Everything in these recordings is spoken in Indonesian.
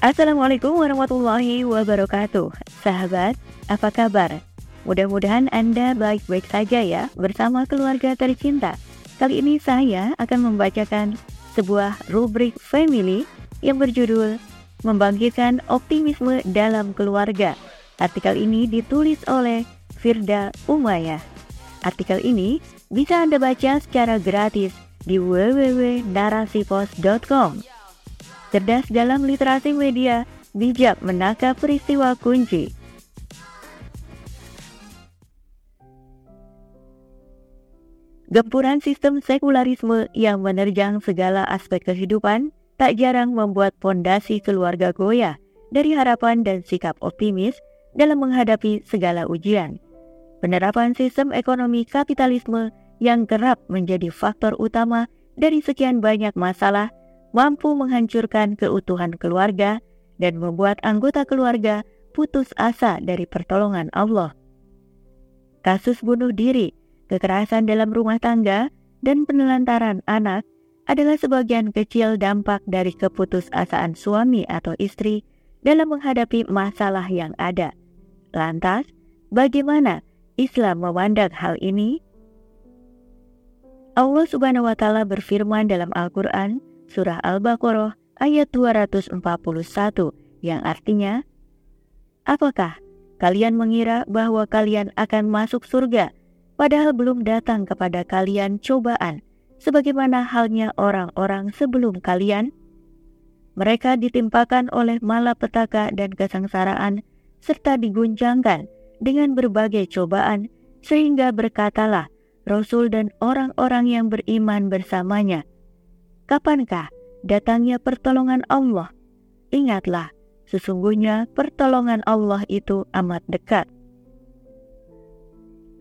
Assalamualaikum warahmatullahi wabarakatuh. Sahabat, apa kabar? Mudah-mudahan Anda baik-baik saja ya bersama keluarga tercinta. Kali ini saya akan membacakan sebuah rubrik family yang berjudul Membangkitkan Optimisme dalam Keluarga. Artikel ini ditulis oleh Firda Umayah. Artikel ini bisa Anda baca secara gratis di www.narasipos.com. Cerdas dalam literasi media, bijak menangkap peristiwa kunci. Gempuran sistem sekularisme yang menerjang segala aspek kehidupan tak jarang membuat pondasi keluarga goyah dari harapan dan sikap optimis dalam menghadapi segala ujian. Penerapan sistem ekonomi kapitalisme yang kerap menjadi faktor utama dari sekian banyak masalah mampu menghancurkan keutuhan keluarga dan membuat anggota keluarga putus asa dari pertolongan Allah. Kasus bunuh diri kekerasan dalam rumah tangga, dan penelantaran anak adalah sebagian kecil dampak dari keputusasaan suami atau istri dalam menghadapi masalah yang ada. Lantas, bagaimana Islam memandang hal ini? Allah Subhanahu wa taala berfirman dalam Al-Qur'an surah Al-Baqarah ayat 241 yang artinya Apakah kalian mengira bahwa kalian akan masuk surga padahal belum datang kepada kalian cobaan, sebagaimana halnya orang-orang sebelum kalian. Mereka ditimpakan oleh malapetaka dan kesengsaraan, serta diguncangkan dengan berbagai cobaan, sehingga berkatalah Rasul dan orang-orang yang beriman bersamanya, Kapankah datangnya pertolongan Allah? Ingatlah, sesungguhnya pertolongan Allah itu amat dekat.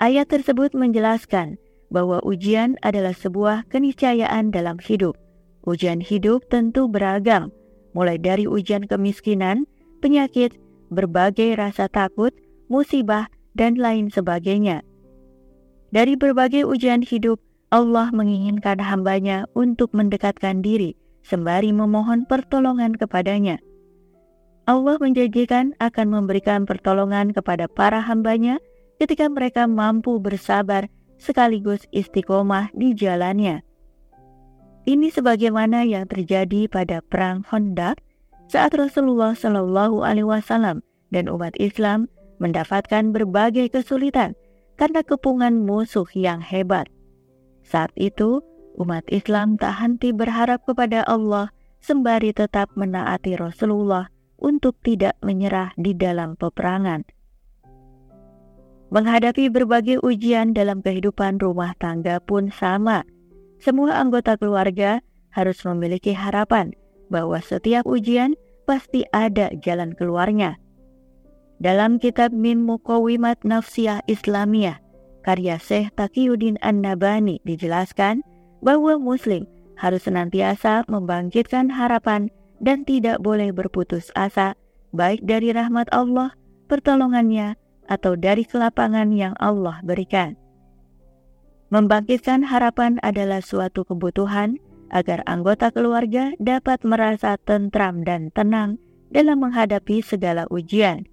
Ayat tersebut menjelaskan bahwa ujian adalah sebuah keniscayaan dalam hidup. Ujian hidup tentu beragam, mulai dari ujian kemiskinan, penyakit, berbagai rasa takut, musibah, dan lain sebagainya. Dari berbagai ujian hidup, Allah menginginkan hambanya untuk mendekatkan diri sembari memohon pertolongan kepadanya. Allah menjanjikan akan memberikan pertolongan kepada para hambanya ketika mereka mampu bersabar sekaligus istiqomah di jalannya. Ini sebagaimana yang terjadi pada perang Hondak saat Rasulullah Shallallahu Alaihi Wasallam dan umat Islam mendapatkan berbagai kesulitan karena kepungan musuh yang hebat. Saat itu, umat Islam tak henti berharap kepada Allah sembari tetap menaati Rasulullah untuk tidak menyerah di dalam peperangan. Menghadapi berbagai ujian dalam kehidupan rumah tangga pun sama. Semua anggota keluarga harus memiliki harapan bahwa setiap ujian pasti ada jalan keluarnya. Dalam kitab Min Muqawimat Nafsiyah Islamiyah, karya Syekh Taqiyuddin An-Nabani dijelaskan bahwa muslim harus senantiasa membangkitkan harapan dan tidak boleh berputus asa baik dari rahmat Allah, pertolongannya, atau dari kelapangan yang Allah berikan. Membangkitkan harapan adalah suatu kebutuhan agar anggota keluarga dapat merasa tentram dan tenang dalam menghadapi segala ujian.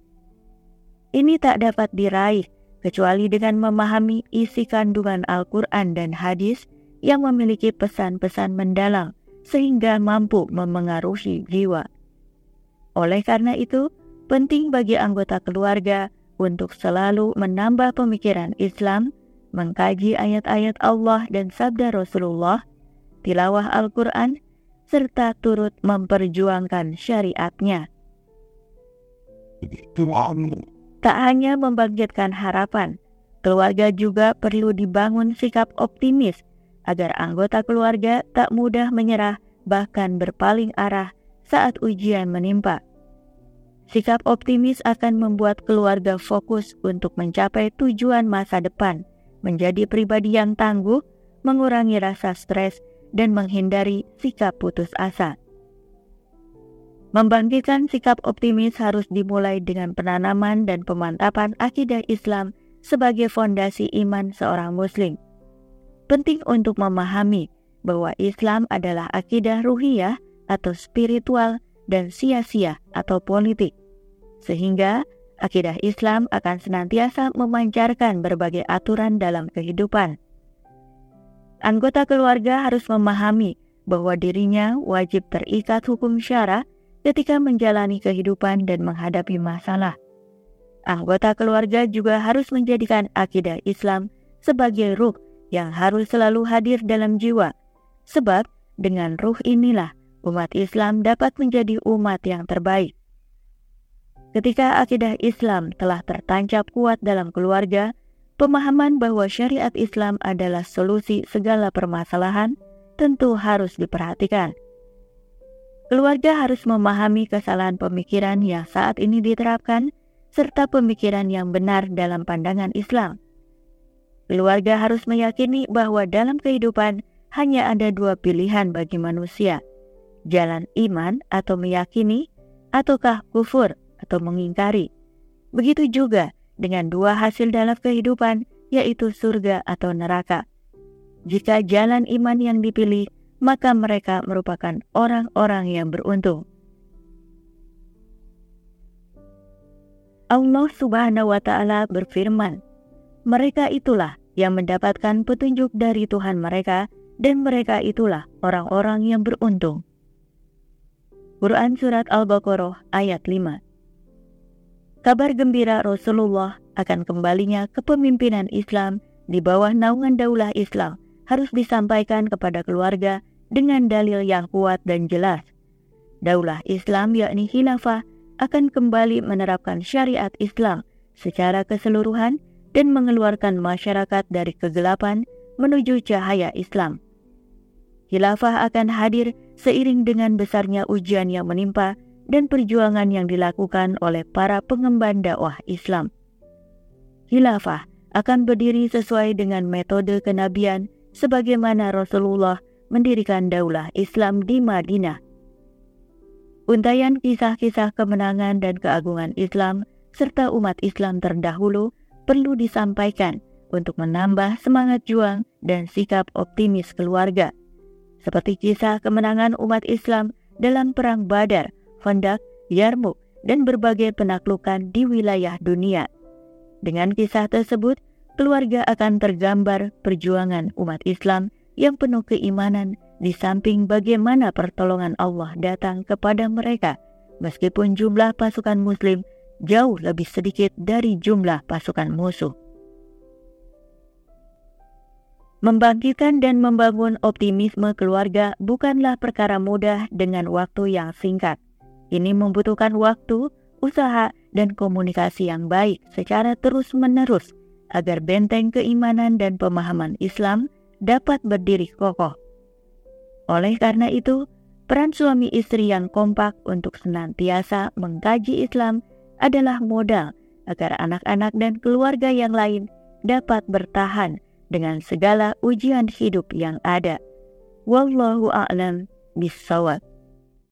Ini tak dapat diraih kecuali dengan memahami isi kandungan Al-Quran dan hadis yang memiliki pesan-pesan mendalam sehingga mampu memengaruhi jiwa. Oleh karena itu, penting bagi anggota keluarga untuk selalu menambah pemikiran Islam, mengkaji ayat-ayat Allah dan sabda Rasulullah, tilawah Al-Quran, serta turut memperjuangkan syariatnya. Tak hanya membangkitkan harapan, keluarga juga perlu dibangun sikap optimis agar anggota keluarga tak mudah menyerah bahkan berpaling arah saat ujian menimpa. Sikap optimis akan membuat keluarga fokus untuk mencapai tujuan masa depan, menjadi pribadi yang tangguh, mengurangi rasa stres, dan menghindari sikap putus asa. Membangkitkan sikap optimis harus dimulai dengan penanaman dan pemantapan akidah Islam sebagai fondasi iman seorang Muslim. Penting untuk memahami bahwa Islam adalah akidah ruhiyah atau spiritual dan sia-sia atau politik. Sehingga akidah Islam akan senantiasa memancarkan berbagai aturan dalam kehidupan. Anggota keluarga harus memahami bahwa dirinya wajib terikat hukum syara ketika menjalani kehidupan dan menghadapi masalah. Anggota keluarga juga harus menjadikan akidah Islam sebagai ruh yang harus selalu hadir dalam jiwa, sebab dengan ruh inilah umat Islam dapat menjadi umat yang terbaik. Ketika akidah Islam telah tertancap kuat dalam keluarga, pemahaman bahwa syariat Islam adalah solusi segala permasalahan tentu harus diperhatikan. Keluarga harus memahami kesalahan pemikiran yang saat ini diterapkan serta pemikiran yang benar dalam pandangan Islam. Keluarga harus meyakini bahwa dalam kehidupan hanya ada dua pilihan bagi manusia, jalan iman atau meyakini, ataukah kufur atau mengingkari. Begitu juga dengan dua hasil dalam kehidupan, yaitu surga atau neraka. Jika jalan iman yang dipilih, maka mereka merupakan orang-orang yang beruntung. Allah Subhanahu wa Ta'ala berfirman, "Mereka itulah yang mendapatkan petunjuk dari Tuhan mereka, dan mereka itulah orang-orang yang beruntung." Quran Surat Al-Baqarah ayat 5 Kabar gembira Rasulullah akan kembalinya kepemimpinan Islam di bawah naungan daulah Islam harus disampaikan kepada keluarga dengan dalil yang kuat dan jelas. Daulah Islam yakni khilafah akan kembali menerapkan syariat Islam secara keseluruhan dan mengeluarkan masyarakat dari kegelapan menuju cahaya Islam. Khilafah akan hadir seiring dengan besarnya ujian yang menimpa dan perjuangan yang dilakukan oleh para pengemban dakwah Islam. Khilafah akan berdiri sesuai dengan metode kenabian sebagaimana Rasulullah mendirikan daulah Islam di Madinah. Untayan kisah-kisah kemenangan dan keagungan Islam serta umat Islam terdahulu perlu disampaikan untuk menambah semangat juang dan sikap optimis keluarga. Seperti kisah kemenangan umat Islam dalam Perang Badar Hondak, Yarmuk, dan berbagai penaklukan di wilayah dunia. Dengan kisah tersebut, keluarga akan tergambar perjuangan umat Islam yang penuh keimanan di samping bagaimana pertolongan Allah datang kepada mereka, meskipun jumlah pasukan Muslim jauh lebih sedikit dari jumlah pasukan musuh. Membangkitkan dan membangun optimisme keluarga bukanlah perkara mudah dengan waktu yang singkat. Ini membutuhkan waktu, usaha, dan komunikasi yang baik secara terus-menerus agar benteng keimanan dan pemahaman Islam dapat berdiri kokoh. Oleh karena itu, peran suami istri yang kompak untuk senantiasa mengkaji Islam adalah modal agar anak-anak dan keluarga yang lain dapat bertahan dengan segala ujian hidup yang ada. Wallahu a'lam bishawab.